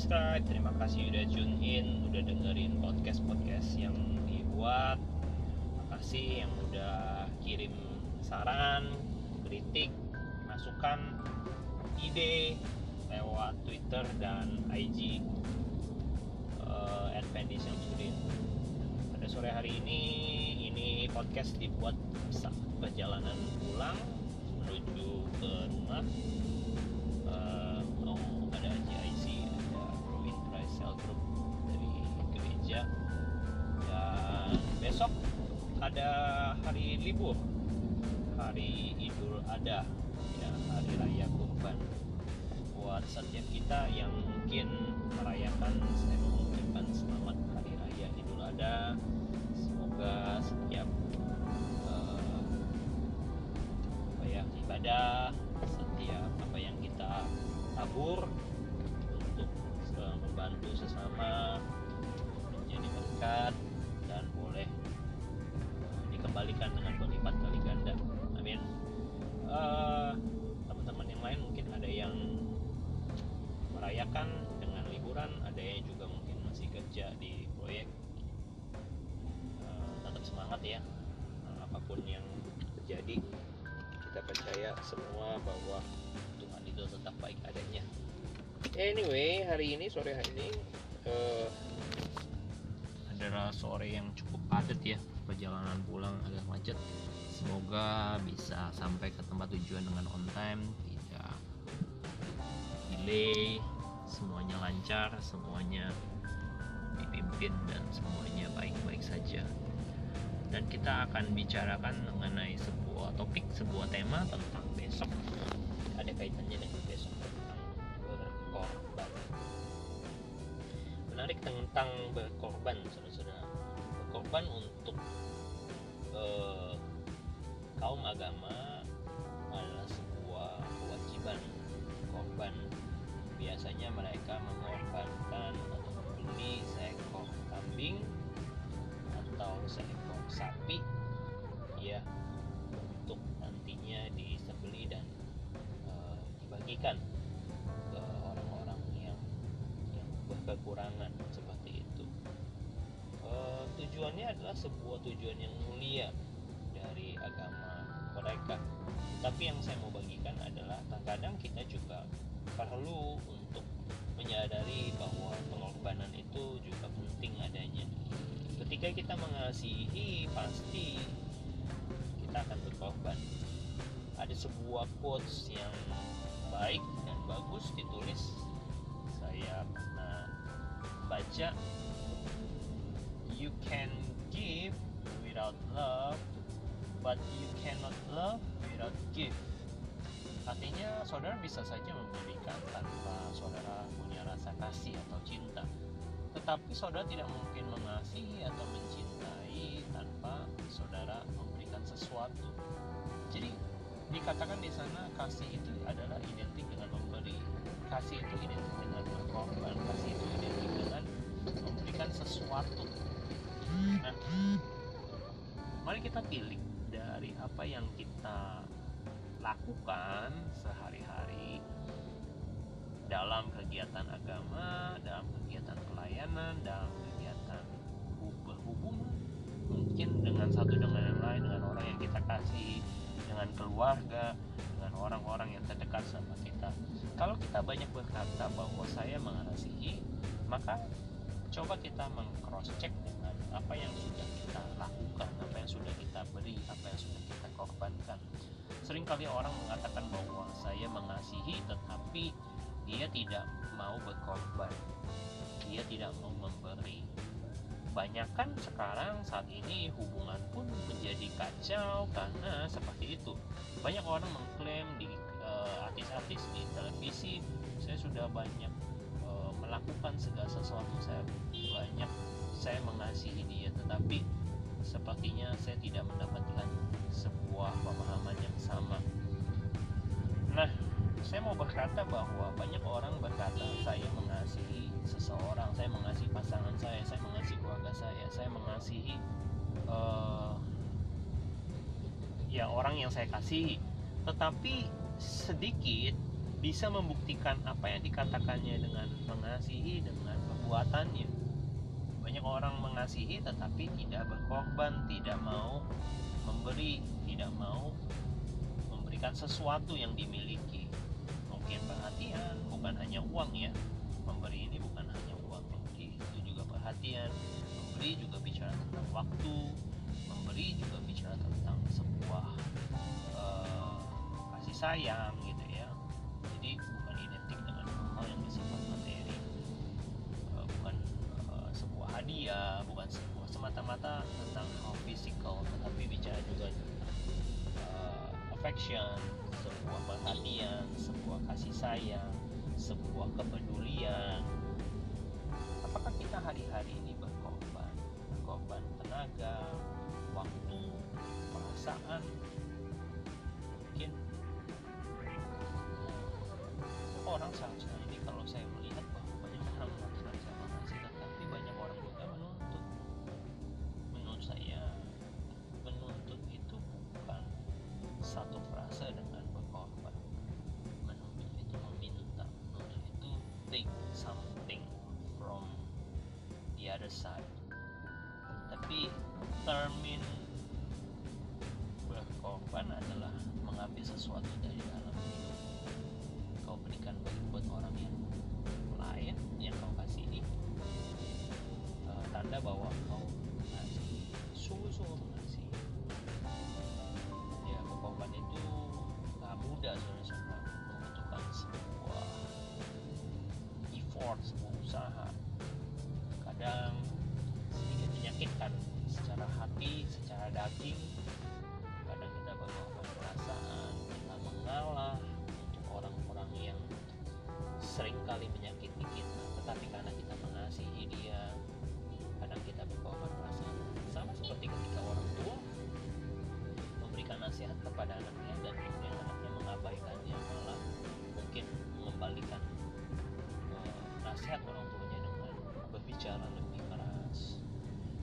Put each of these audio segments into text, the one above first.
subscribe, terima kasih udah tune in, udah dengerin podcast-podcast yang dibuat. Terima kasih yang udah kirim saran, kritik, masukan, ide lewat Twitter dan IG uh, Syamsuddin. Pada sore hari ini, ini podcast dibuat saat perjalanan pulang menuju ke rumah ada hari libur hari Idul Adha ya hari raya kurban. Buat setiap kita yang mungkin merayakan saya mengucapkan selamat hari raya Idul Adha semoga setiap ibadah setiap apa yang kita tabur untuk membantu sesama merayakan dengan liburan ada yang juga mungkin masih kerja di proyek. Uh, tetap semangat ya uh, apa pun yang terjadi kita percaya semua bahwa Tuhan itu tetap baik adanya. Anyway hari ini sore hari ini uh, adalah sore yang cukup padat ya. Perjalanan pulang agak macet. Semoga bisa sampai ke tempat tujuan dengan on time tidak delay semuanya lancar semuanya dipimpin dan semuanya baik-baik saja dan kita akan bicarakan mengenai sebuah topik, sebuah tema tentang besok. Ada kaitannya dengan besok tentang berkorban. Menarik tentang berkorban, saudara-saudara. Berkorban untuk eh, kaum agama adalah sebuah kewajiban korban. Biasanya mereka mengorbankan atau membeli seekor kambing atau seekor sapi ya untuk nantinya disembeli dan e, dibagikan ke orang-orang yang yang berkekurangan seperti itu. E, tujuannya adalah sebuah tujuan yang mulia dari agama mereka. Tapi yang saya mau bagikan adalah terkadang kita juga perlu ketika kita mengasihi pasti kita akan berkorban. Ada sebuah quotes yang baik dan bagus ditulis. Saya pernah baca you can give without love but you cannot love without give. Artinya saudara bisa saja memberikan tanpa saudara punya rasa kasih atau cinta. Tetapi saudara tidak mengasihi atau mencintai tanpa saudara memberikan sesuatu. Jadi dikatakan di sana kasih itu adalah identik dengan memberi. Kasih itu identik dengan berkorban. Kasih itu identik dengan memberikan sesuatu. Nah, mari kita pilih dari apa yang kita lakukan sehari-hari dalam kegiatan agama, dalam kegiatan pelayanan, dalam mungkin dengan satu dengan yang lain, dengan orang yang kita kasih, dengan keluarga, dengan orang-orang yang terdekat sama kita. Kalau kita banyak berkata bahwa saya mengasihi, maka coba kita meng-cross check dengan apa yang sudah kita lakukan, apa yang sudah kita beri, apa yang sudah kita korbankan. Seringkali orang mengatakan bahwa saya mengasihi tetapi dia tidak mau berkorban dia tidak mau memberi Banyakkan sekarang saat ini hubungan pun menjadi kacau karena seperti itu. Banyak orang mengklaim di uh, artis-artis di televisi saya sudah banyak uh, melakukan segala sesuatu saya banyak saya mengasihi dia. Tetapi sepertinya saya tidak mendapatkan sebuah pemahaman yang sama. Nah saya mau berkata bahwa banyak orang berkata saya mengasihi seseorang, saya mengasihi pasangan saya, saya keluarga saya, saya mengasihi uh, ya orang yang saya kasihi. Tetapi sedikit bisa membuktikan apa yang dikatakannya dengan mengasihi dengan perbuatannya. Banyak orang mengasihi tetapi tidak berkorban tidak mau memberi tidak mau memberikan sesuatu yang dimiliki. Mungkin perhatian bukan hanya uang ya. Memberi ini bukan hanya uang memberi itu juga perhatian bicara tentang waktu memberi juga bicara tentang sebuah uh, kasih sayang gitu ya. Jadi bukan identik dengan hal yang bersifat materi. Uh, bukan uh, sebuah hadiah bukan sebuah semata-mata tentang hal fisikal tetapi bicara juga uh, affection sebuah perhatian sebuah kasih sayang sebuah kepedulian perasaan mungkin orang seharusnya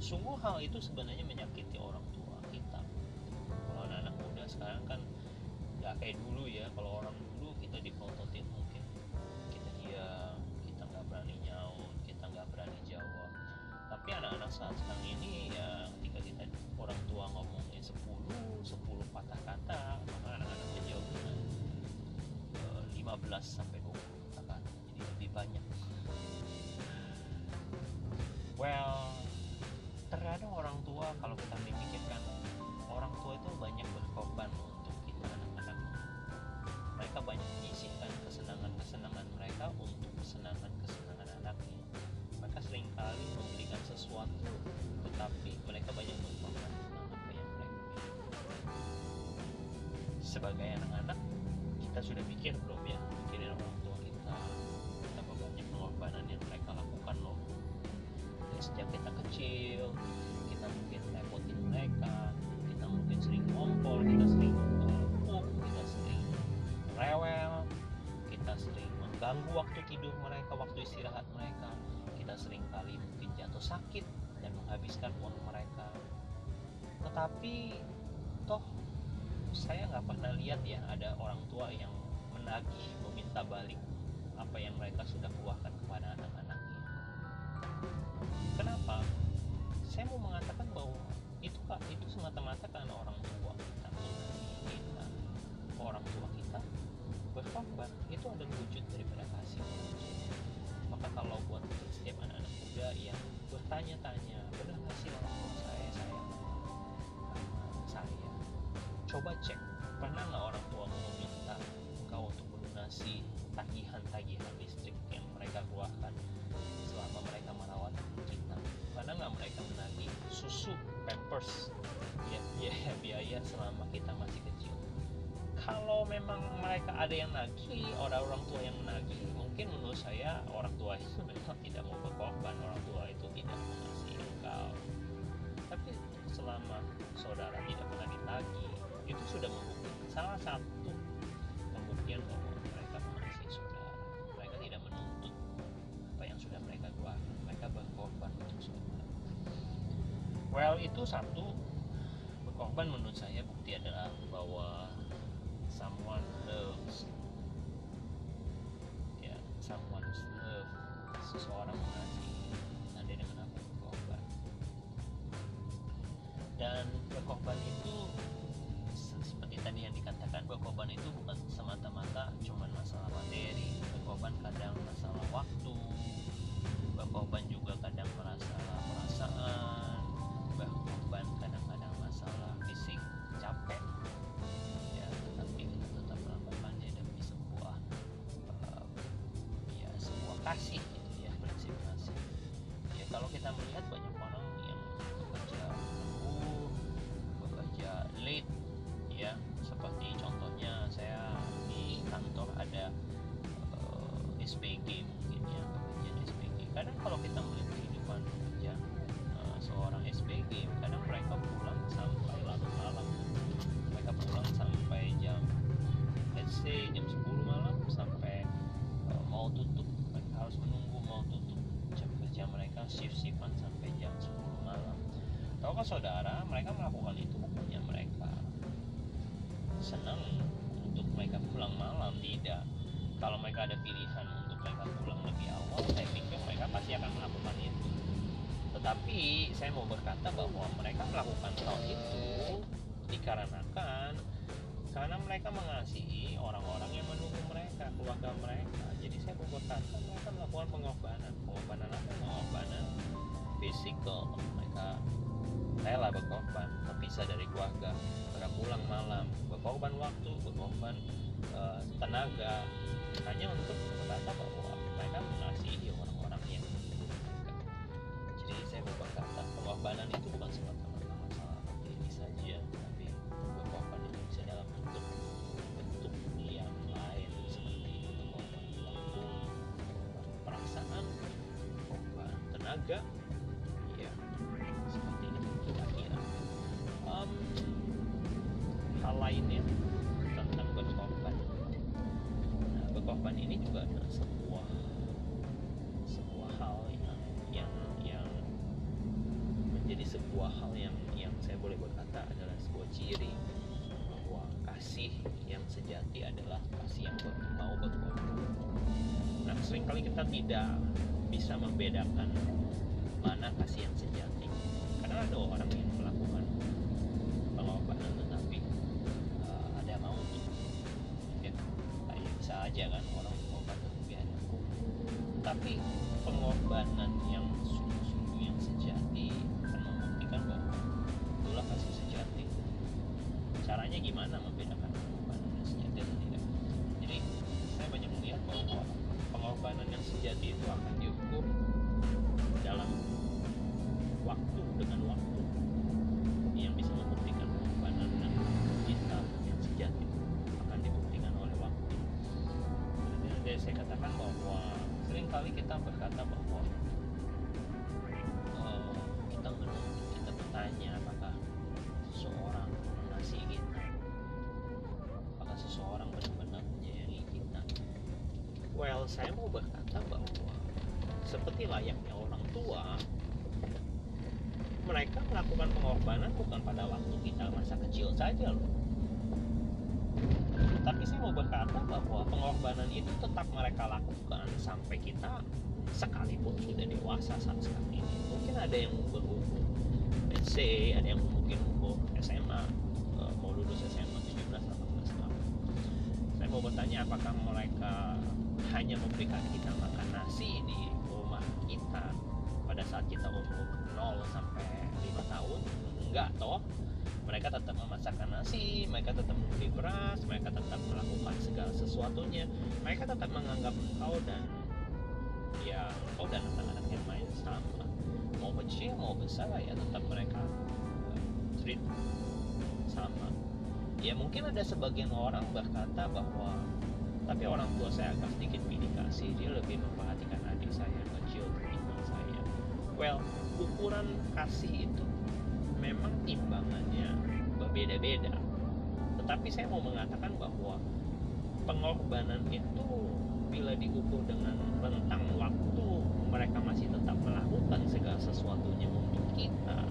sungguh hal itu sebenarnya menyakiti orang tua kita. Kalau anak-anak muda sekarang kan nggak kayak dulu ya. Kalau orang dulu kita diprototin mungkin. Kita diam kita nggak berani nyaut kita nggak berani jawab. Tapi anak-anak saat sekarang ini ya ketika kita orang tua ngomongnya 10 10 patah kata maka anak-anak menjawab dengan eh, 15 sampai 20 kata kata. Jadi lebih banyak. Well sebagai anak-anak kita sudah mikir belum ya mikirin orang tua kita betapa banyak pengorbanan yang mereka lakukan loh. Dari sejak kita kecil kita mungkin repotin mereka kita mungkin sering ngompol kita sering empuk kita sering rewel kita sering mengganggu waktu tidur mereka waktu istirahat mereka kita sering kali mungkin jatuh sakit dan menghabiskan uang mereka. Tetapi saya nggak pernah lihat ya ada orang tua yang menagih meminta balik apa yang mereka sudah keluarkan kepada anak-anaknya. Kenapa? Saya mau mengatakan bahwa itu itu semata-mata karena orang tua kita. Kita orang tua kita berkorban itu adalah wujud daripada kasih. Maka kalau buat setiap anak-anak muda yang bertanya-tanya biaya selama kita masih kecil. Kalau memang mereka ada yang nagih orang orang tua yang menagih mungkin menurut saya orang tua itu memang tidak mau berkorban orang tua itu tidak mengasihi engkau. Tapi selama saudara tidak pernah ditagih itu sudah membuktikan salah satu pembuktian bahwa mereka mengasihi saudara. Mereka tidak menuntut apa yang sudah mereka keluarkan mereka berkorban untuk saudara. Well itu satu berkorban menurut saya bukti adalah bahwa kasih gitu ya kasih ya kalau kita melihat tetapi saya mau berkata bahwa mereka melakukan hal itu dikarenakan karena mereka mengasihi orang-orang yang menunggu mereka keluarga mereka. Jadi saya mau berkata mereka melakukan pengorbanan pengorbanan apa? Pengorbanan fisikal. Mereka rela berkorban terpisah dari keluarga. Mereka pulang malam berkorban waktu berkorban uh, tenaga. Hanya untuk berkata bahwa mereka mengasihi pengorbanan itu bukan semata-mata masalah ini saja tapi berkorban itu bisa dalam bentuk bentuk yang lain seperti berkorban waktu perasaan korban tenaga ya seperti itu kira-kira um, hal lainnya tentang berkorban. Nah, berkorban ini juga adalah sebuah hal yang yang saya boleh berkata adalah sebuah ciri bahwa kasih yang sejati adalah kasih yang mau berkorban nah sering kali kita tidak bisa membedakan mana kasih yang sejati. Karena ada orang yang melakukan pengorbanan tetapi uh, ada mau ya. Bisa aja kan caranya gimana seperti layaknya orang tua, mereka melakukan pengorbanan bukan pada waktu kita masa kecil saja loh. Tapi saya mau berkata bahwa pengorbanan itu tetap mereka lakukan sampai kita sekalipun sudah dewasa saat sekarang ini. Mungkin ada yang berumur, say ada yang mungkin umur SMA, eh, mau lulus SMA 17-18 tahun. Saya mau bertanya apakah mereka hanya memberikan kita makan nasi mereka tetap membeli beras mereka tetap melakukan segala sesuatunya mereka tetap menganggap engkau dan ya engkau dan anak-anak yang lain sama. Mau kecil mau besar ya tetap mereka uh, treat sama. Ya mungkin ada sebagian orang berkata bahwa tapi orang tua saya agak sedikit pilih kasih dia lebih memperhatikan adik saya yang kecil ketimbang saya. Well ukuran kasih itu memang timbangannya berbeda-beda tetapi saya mau mengatakan bahwa pengorbanan itu bila diukur dengan rentang waktu mereka masih tetap melakukan segala sesuatunya untuk kita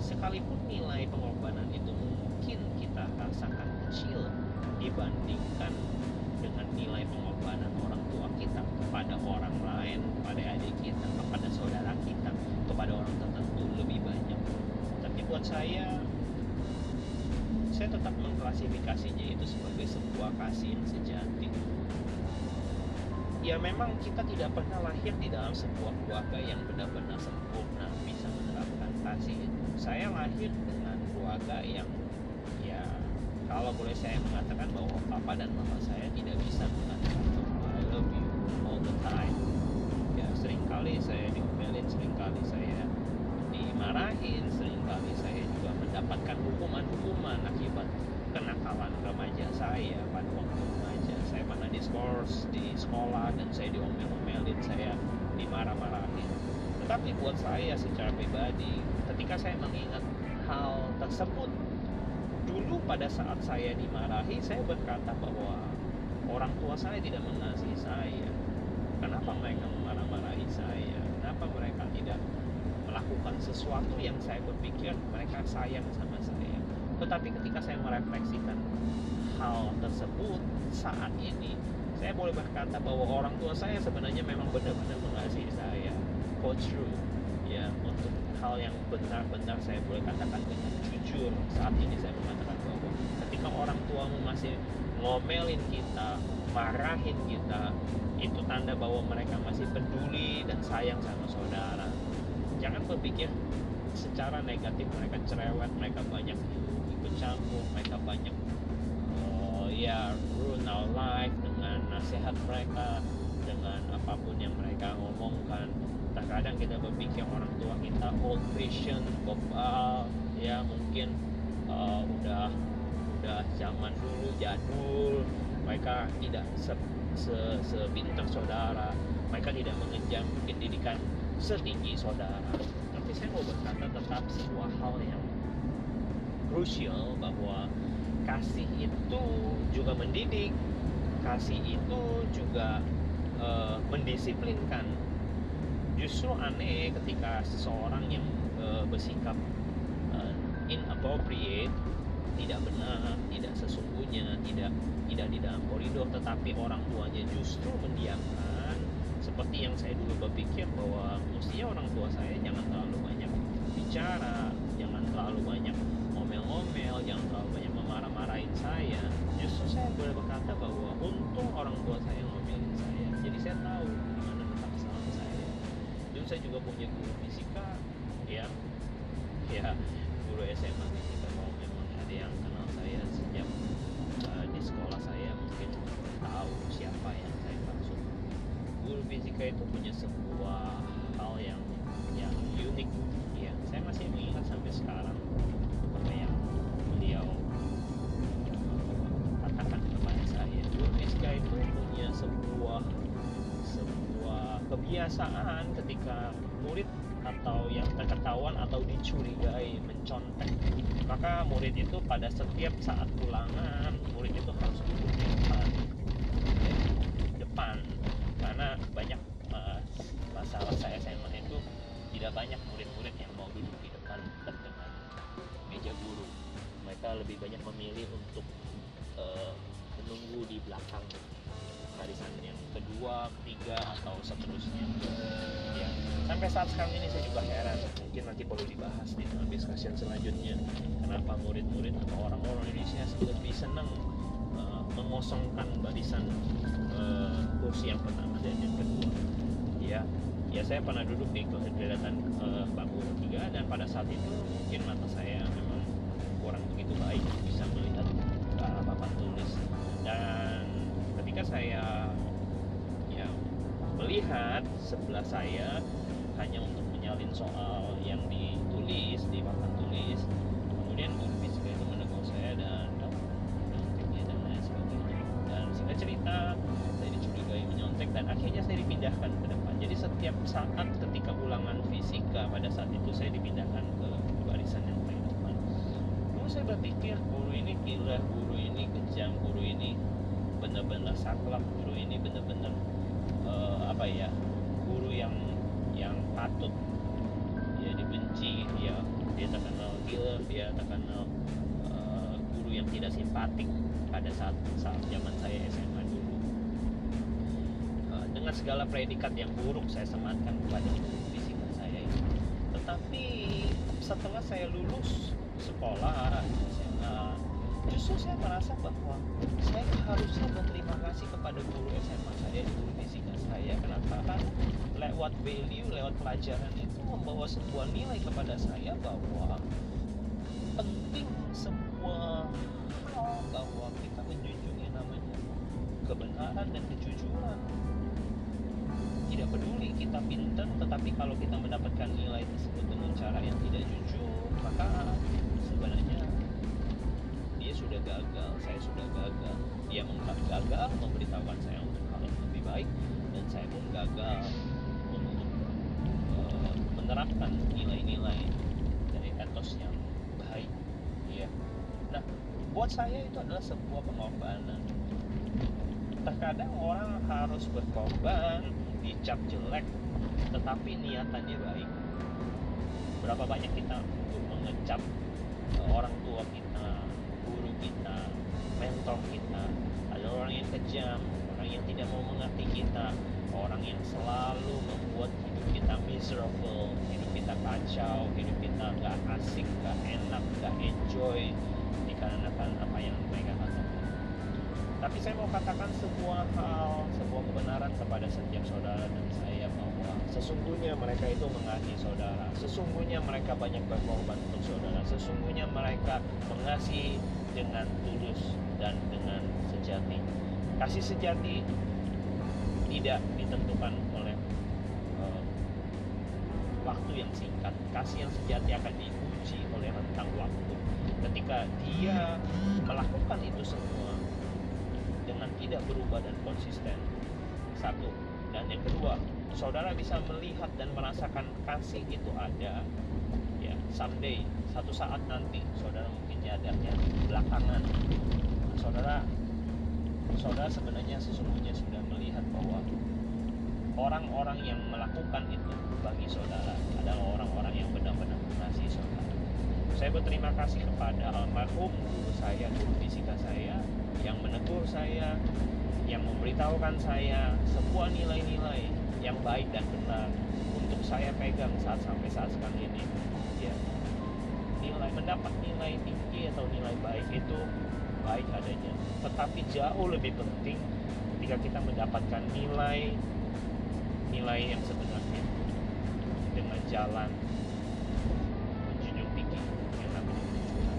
sekalipun nilai pengorbanan itu mungkin kita rasakan kecil dibandingkan dengan nilai pengorbanan orang tua kita kepada orang lain, kepada adik kita, kepada saudara kita, kepada orang tertentu lebih banyak. Tapi buat saya saya tetap mengklasifikasinya itu sebagai sebuah yang sejati. Ya memang kita tidak pernah lahir di dalam sebuah keluarga yang benar-benar sempurna bisa menerapkan kasih itu. Saya lahir dengan keluarga yang ya kalau boleh saya mengatakan bahwa papa dan mama saya tidak bisa mengatakan I love you all the time. Ya sering kali saya diomelin sering kali saya dimarahin sering kali saya juga mendapatkan hukuman-hukuman kenakalan remaja saya pada waktu remaja. Saya pernah diskors di sekolah dan saya diomel-omelin saya dimarah-marahin. Tetapi buat saya secara pribadi ketika saya mengingat hal tersebut dulu pada saat saya dimarahi saya berkata bahwa orang tua saya tidak mengasihi saya. Kenapa mereka memarah-marahi saya? Kenapa mereka tidak melakukan sesuatu yang saya berpikir mereka sayang sama saya tetapi ketika saya merefleksikan hal tersebut saat ini saya boleh berkata bahwa orang tua saya sebenarnya memang benar-benar mengasihi saya. For true ya untuk hal yang benar-benar saya boleh katakan dengan jujur saat ini saya mengatakan bahwa ketika orang tuamu masih ngomelin kita marahin kita itu tanda bahwa mereka masih peduli dan sayang sama saudara. Jangan berpikir secara negatif mereka cerewet mereka banyak campur mereka banyak uh, ya ruin our life dengan nasihat mereka dengan apa pun yang mereka ngomongkan terkadang kita berpikir orang tua kita old fashion bebal ya mungkin uh, udah udah zaman dulu jadul. Mereka tidak se, se, sebintang saudara. Mereka tidak mengejar pendidikan setinggi saudara. Tapi saya mau berkata tetap sebuah hal yang krusial bahwa kasih itu juga mendidik kasih itu juga uh, mendisiplinkan. Justru aneh ketika seseorang yang uh, bersikap uh, inappropriate tidak benar tidak sesungguhnya tidak tidak di dalam koridor tetapi orang tuanya justru mendiamkan seperti yang saya dulu berpikir bahwa mestinya orang tua saya jangan terlalu banyak bicara jangan terlalu banyak ngomel-ngomel jangan terlalu banyak memarah-marahin saya. Justru saya boleh berkata bahwa untung orang tua saya ngomelin saya. Jadi saya tahu di mana letak kesalahan saya. Dulu saya juga punya guru fisika ya. Ya guru SMA fisika. Kalau memang ada yang kenal saya sejak uh, di sekolah saya mungkin tahu siapa yang saya maksud. Guru fisika itu punya sebuah hal yang yang unik ya. Saya masih kebiasaan ketika murid atau yang terketahuan atau dicurigai mencontek. Maka murid itu pada setiap saat ulangan murid itu harus duduk di depan ya, depan. Karena banyak uh, masalah saya SMA itu tidak banyak murid-murid yang mau duduk di depan dengan meja guru. Mereka lebih banyak memilih untuk uh, menunggu di belakang kedua, ketiga atau seterusnya. Ya, sampai saat sekarang ini saya juga heran. Mungkin nanti perlu dibahas di dalam discussion selanjutnya. Kenapa murid-murid atau orang-orang Indonesia lebih senang uh, mengosongkan barisan uh, kursi yang pertama dan yang kedua. Ya, ya saya pernah duduk di deretan uh, bangku ketiga dan pada saat itu mungkin mata saya memang kurang begitu baik bisa melihat ke arah papan tulis dan ketika saya ya melihat sebelah saya hanya untuk menyalin soal yang ditulis di papan tulis. Kemudian guru fisika itu menegur saya dan nyonteknya dan lain sebagainya. Dan singkat cerita saya dicurigai menyontek dan akhirnya saya dipindahkan ke depan. Jadi setiap saat ketika ulangan fisika pada saat itu saya dipindahkan ke barisan yang paling depan. Dulu saya berpikir guru ini gila guru ini kejam guru ini benar-benar saklek guru ini benar-benar uh, apa ya guru yang yang patut ya dibenci ya dia terkenal gila dia terkenal uh, guru yang tidak simpatik pada saat saat zaman saya SMA dulu. Uh, dengan segala predikat yang buruk saya sematkan kepada guru fisika saya itu. Tetapi setelah saya lulus sekolah SMA justru saya merasa bahwa saya harusnya berterima kasih kepada guru SMA saya guru fisika saya kenapa kan lewat value lewat pelajaran itu membawa sebuah nilai kepada saya bahwa penting hal bahwa kita menjunjung yang namanya kebenaran dan kejujuran. Tidak peduli kita pintar tetapi kalau kita mendapatkan nilai tersebut dengan cara yang tidak jujur maka sebenarnya dia sudah gagal saya sudah gagal. Dia gagal memberitahukan saya untuk hal yang lebih baik dan saya pun gagal untuk uh, menerapkan nilai-nilai dari etos yang baik. Ya nah buat saya itu adalah sebuah pengorbanan. Terkadang orang harus berkorban dicap jelek tetapi niatannya baik. Berapa banyak kita mengecap uh, orang tua kita guru kita mentor kita ada orang yang kejam yang tidak mau mengerti kita orang yang selalu membuat hidup kita miserable hidup kita kacau hidup kita nggak asik nggak enak nggak enjoy dikarenakan apa yang mereka katakan tapi saya mau katakan sebuah hal, sebuah kebenaran kepada setiap saudara dan saya bahwa sesungguhnya mereka itu mengasihi saudara. Sesungguhnya mereka banyak berkorban untuk saudara. Sesungguhnya mereka mengasihi dengan tulus dan dengan sejati. Kasih sejati tidak ditentukan oleh uh, waktu yang singkat. Kasih yang sejati akan diuji oleh rentang waktu. Ketika dia melakukan itu semua, dengan tidak berubah dan konsisten. Satu. Dan yang kedua, saudara bisa melihat dan merasakan kasih itu ada. Ya, someday, satu saat nanti, saudara mungkin nyadarnya belakangan. Saudara, saudara sebenarnya sesungguhnya sudah melihat bahwa orang-orang yang melakukan itu bagi saudara adalah orang-orang yang benar-benar mengasihi saudara. Saya berterima kasih kepada almarhum guru saya, guru fisika saya, yang menegur saya, yang memberitahukan saya sebuah nilai-nilai yang baik dan benar untuk saya pegang saat sampai saat sekarang ini. Ya, nilai mendapat nilai tinggi atau nilai baik itu baik adanya, tetapi jauh lebih penting ketika kita mendapatkan nilai nilai yang sebenarnya dengan jalan menjunjung tinggi yang namanya kejujuran.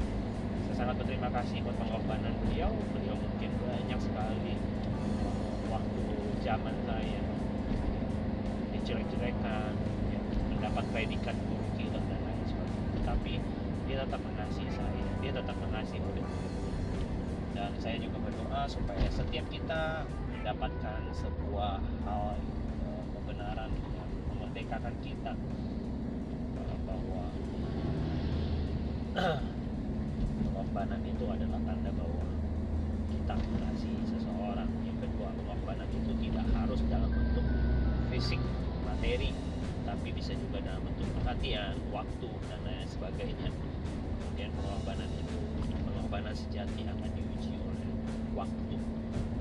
Saya sangat berterima kasih buat pengorbanan beliau. Beliau mungkin banyak sekali waktu zaman saya dijelek-jelekan, ya, mendapat predikat killer dan lain sebagainya. Tetapi dia tetap mengasihi saya, dia tetap mengasihi murid saya juga berdoa supaya setiap kita mendapatkan sebuah hal kebenaran yang memerdekakan kita. Bahwa pengorbanan itu adalah tanda bahwa kita mengasihi seseorang. Yang kedua pengorbanan itu tidak harus dalam bentuk fisik materi tapi bisa juga dalam bentuk perhatian waktu dan lain sebagainya. Kemudian pengorbanan itu pengorbanan sejati akan oleh waktu.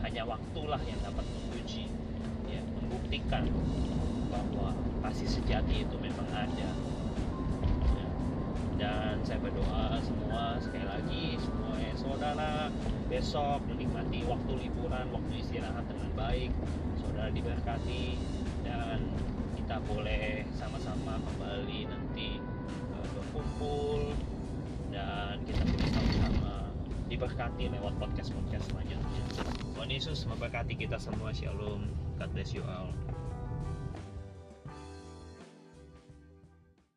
Hanya waktulah yang dapat menguji ya membuktikan bahwa kasih sejati itu memang ada. Ya. dan saya berdoa semua sekali lagi semua ya, saudara besok menikmati waktu liburan waktu istirahat dengan baik. Saudara diberkati dan kita boleh sama-sama kembali nanti eh, berkumpul dan kita diberkati lewat podcast-podcast selanjutnya. Tuhan Yesus memberkati kita semua. Shalom. God bless you all.